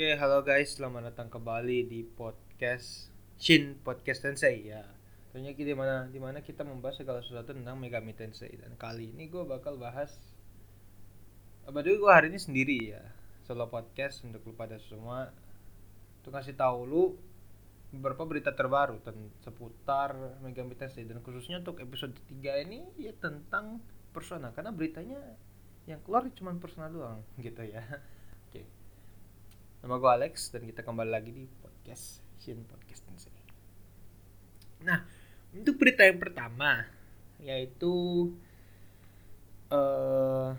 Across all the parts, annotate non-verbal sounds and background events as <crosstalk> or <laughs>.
Oke, halo guys, selamat datang kembali di podcast Shin Podcast Tensei ya. Tentunya di mana di mana kita membahas segala sesuatu tentang Megami Tensei. Dan kali ini gue bakal bahas By the way, gue hari ini sendiri ya. Solo podcast untuk lu pada semua. Untuk kasih tahu lu beberapa berita terbaru ten- seputar Megami Tensei. Dan khususnya untuk episode 3 ini ya tentang persona. Karena beritanya yang keluar cuma persona doang <laughs> gitu ya. Nama gue Alex dan kita kembali lagi di podcast Shin Podcast Tensei. Nah, untuk berita yang pertama yaitu eh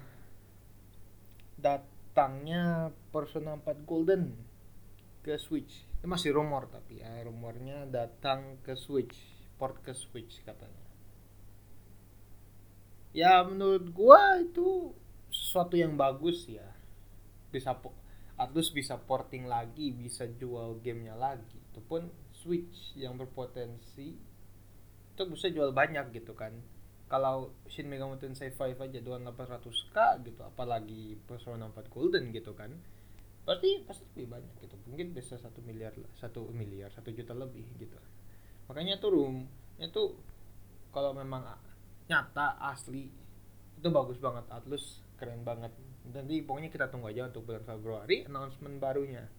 datangnya Persona 4 Golden ke Switch. Itu masih rumor tapi ya, rumornya datang ke Switch, port ke Switch katanya. Ya menurut gua itu sesuatu yang bagus ya. Bisa Atlus bisa porting lagi, bisa jual gamenya lagi. Itu pun Switch yang berpotensi itu bisa jual banyak gitu kan. Kalau Shin Megami Tensei 5 aja 2800k gitu, apalagi Persona 4 Golden gitu kan pasti pasti lebih banyak gitu mungkin bisa satu miliar satu miliar satu juta lebih gitu makanya tuh room itu kalau memang nyata asli itu bagus banget Atlus keren banget nanti pokoknya kita tunggu aja untuk bulan Februari announcement barunya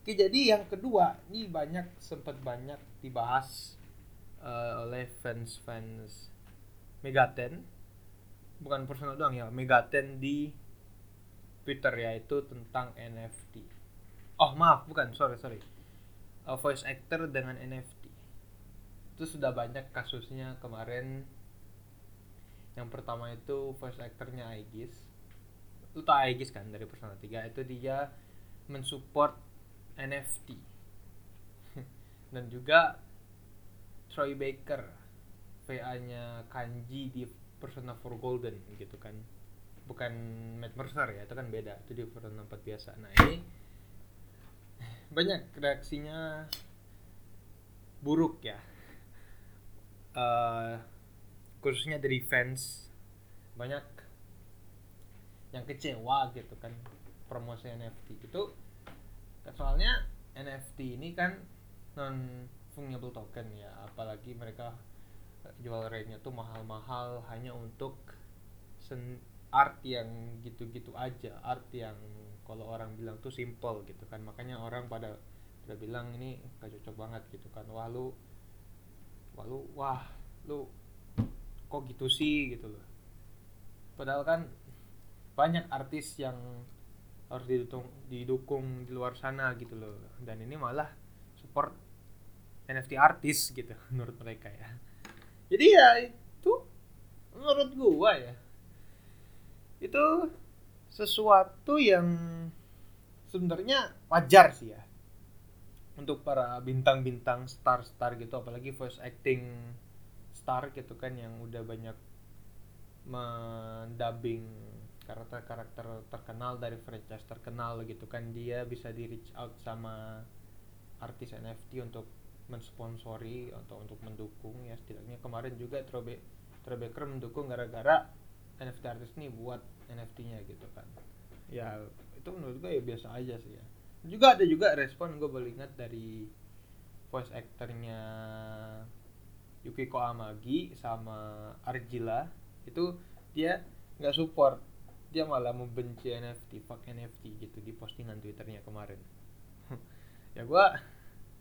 Oke jadi yang kedua ini banyak sempat banyak dibahas eh, oleh fans fans Megaten bukan personal doang ya Megaten di Twitter yaitu tentang NFT. Oh maaf, bukan, sorry sorry. Uh, voice actor dengan NFT. Itu sudah banyak kasusnya kemarin. Yang pertama itu voice actornya Aegis. Lu tau Aegis kan dari Persona 3 itu dia mensupport NFT. <laughs> Dan juga Troy Baker VA-nya Kanji di Persona 4 Golden gitu kan. Bukan Matt Mercer ya itu kan beda. Itu di Persona 4 biasa. Nah ini <laughs> banyak reaksinya buruk ya. Eh, khususnya dari fans. Banyak yang kecewa gitu kan promosi NFT itu. Soalnya NFT ini kan non fungible token ya apalagi mereka jual rate-nya tuh mahal-mahal hanya untuk sen art yang gitu-gitu aja art yang kalau orang bilang tuh simple gitu kan. Makanya orang pada pada bilang ini gak cocok banget gitu kan. Wah lu wah lu wah lu kok gitu sih gitu loh. Padahal kan banyak artis yang harus didukung didukung di luar sana gitu loh. Dan ini malah support NFT artis gitu <laughs> menurut mereka ya. Jadi ya itu menurut gua ya. Itu sesuatu yang sebenarnya wajar sih ya. Untuk para bintang-bintang star-star gitu apalagi voice acting star gitu kan yang udah banyak mendubbing karakter-karakter terkenal dari franchise terkenal gitu kan dia bisa di reach out sama artis NFT untuk mensponsori atau untuk mendukung ya setidaknya kemarin juga Trobe Trobeker mendukung gara-gara NFT artis ini buat NFT-nya gitu kan. Ya itu menurut gue ya biasa aja sih ya. Juga ada juga respon gue boleh ingat dari voice actornya Yukiko Amagi sama Argila itu dia nggak support. Dia malah membenci NFT fuck NFT gitu di postingan twitternya kemarin. <laughs> Ya gue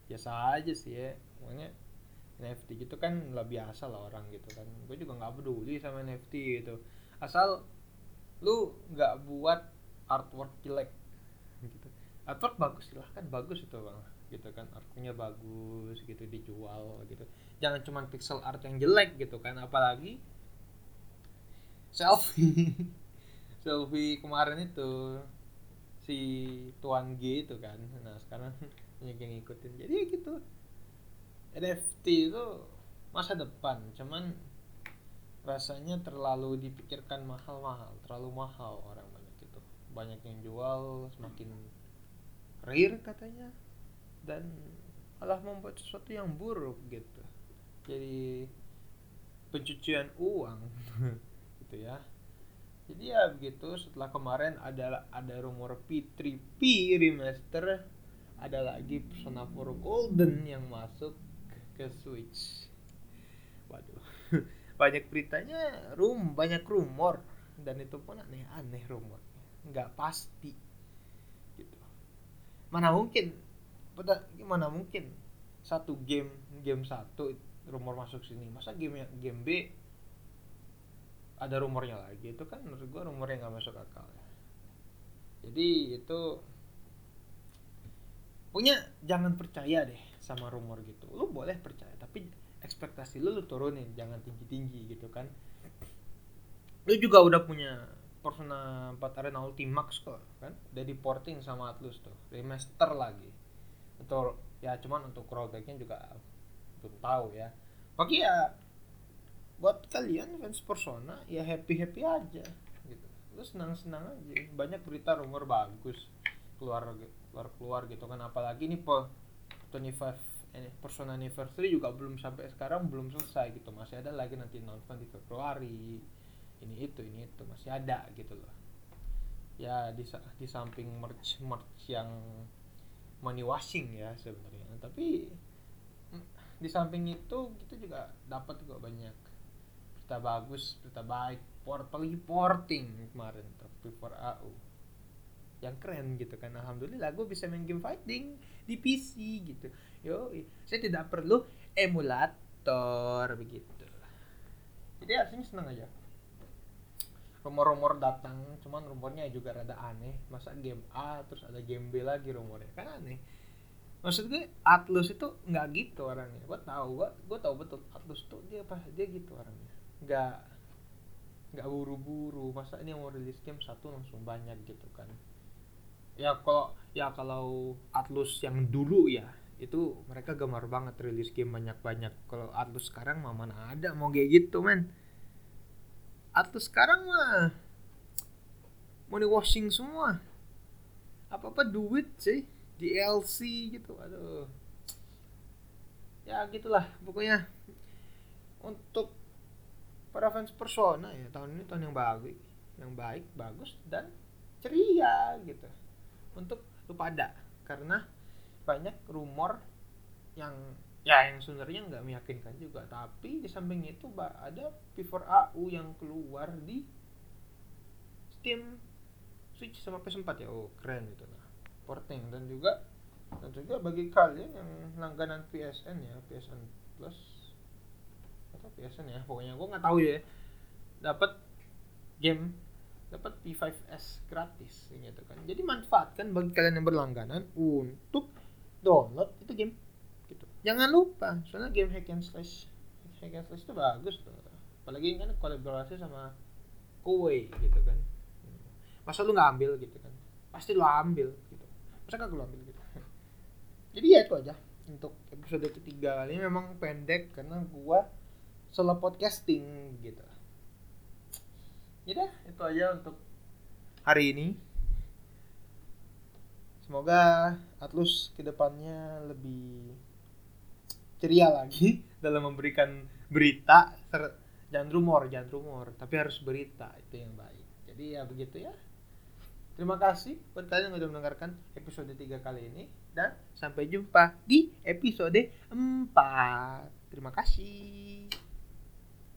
biasa aja sih ya pokoknya NFT gitu kan lah biasa lah orang gitu kan. Gue juga nggak peduli sama NFT gitu. Asal lu nggak buat artwork jelek gitu. Artwork bagus silahkan bagus itu bang gitu kan artworknya bagus gitu dijual gitu. Jangan cuma pixel art yang jelek gitu kan apalagi selfie. <laughs> Selfie kemarin itu si tuan G itu kan. Nah sekarang <laughs> banyak yang ngikutin. Jadi ya gitu. NFT itu masa depan cuman rasanya terlalu dipikirkan mahal-mahal terlalu mahal orang banyak itu. Banyak yang jual semakin rare katanya dan malah membuat sesuatu yang buruk gitu. Jadi pencucian uang <laughs> gitu ya. Jadi ya begitu setelah kemarin ada ada rumor P3P remaster ada lagi Persona 4 Golden yang masuk ke Switch. Waduh. <laughs> Banyak beritanya rum banyak rumor. Dan itu pun aneh-aneh rumor nggak pasti. Gitu. Mana mungkin gimana mungkin satu game game satu rumor masuk sini. Masa game game B ada rumornya lagi? Itu kan menurut gua rumornya nggak masuk akal ya. Jadi itu punya jangan percaya deh sama rumor gitu. Lu boleh percaya tapi ekspektasi lu lu turunin. Jangan tinggi tinggi gitu kan. Lu juga udah punya Persona 4 Arena Ultimax kok kan? Udah di porting sama Atlus tuh. Remaster lagi untuk ya cuman untuk rollbacknya juga belum tahu ya. Bagi ya buat kalian fans Persona ya happy happy aja gitu. Lu senang senang aja. Banyak berita rumor bagus keluar keluar keluar gitu kan. Apalagi ini po 25 ini Persona Anniversary juga belum sampai sekarang belum selesai gitu. Masih ada lagi nanti nonton di Februari. Ini itu ini itu masih ada gitu loh. Ya di di samping merch merch yang money washing ya sebenarnya. Tapi mm, di samping itu kita juga dapat juga banyak berita bagus berita baik port apalagi porting kemarin tapi for AU yang keren gitu kan alhamdulillah gue bisa main game fighting di PC gitu. Yo saya tidak perlu emulator begitu. Jadi aslinya senang aja rumor-rumor datang cuman rumornya juga rada aneh. Masa game A terus ada game B lagi rumornya. Kan aneh. Maksud gue Atlus itu nggak gitu orangnya. Gue tahu gue gue tahu betul. Atlus tuh dia apa dia gitu orangnya. Nggak nggak buru-buru. Masa ini mau rilis game satu langsung banyak gitu kan? Ya kalau ya kalau Atlus yang dulu ya itu mereka gemar banget rilis game banyak-banyak. Kalau Atlus sekarang mah mana ada mau kayak gitu men Atlus sekarang mah money washing semua. Apa apa duit sih DLC gitu aduh. Ya gitulah pokoknya. Untuk para fans Persona ya tahun ini tahun yang bagus yang baik bagus dan ceria gitu. Untuk lu pada karena banyak rumor yang ya yang sebenarnya nggak meyakinkan juga. Tapi di samping itu ada P4AU yang keluar di Steam Switch sama PS4 ya. Oh keren itu nah porting. Dan juga dan juga bagi kalian yang langganan PSN ya PSN Plus atau PSN ya pokoknya gue nggak tahu ya dapat game dapat P5S gratis gitu kan. Jadi manfaatkan bagi kalian yang berlangganan untuk download itu game. gitu jangan lupa soalnya game hack and slash hack and slash itu bagus tuh. Apalagi kan kolaborasi sama Koei gitu kan. Masa lu nggak ambil gitu kan? Pasti lu ambil gitu. Masa kagak lu ambil gitu? <laughs> Jadi ya itu aja untuk episode ketiga. Kali ini memang pendek karena gua solo podcasting gitu. Ya itu aja untuk hari ini. Semoga Atlus ke depannya lebih ceria lagi <laughs> dalam memberikan berita jangan rumor jangan rumor tapi harus berita itu yang baik. Jadi ya begitu ya. Terima kasih buat kalian yang sudah mendengarkan episode 3 kali ini dan sampai jumpa di episode 4 terima kasih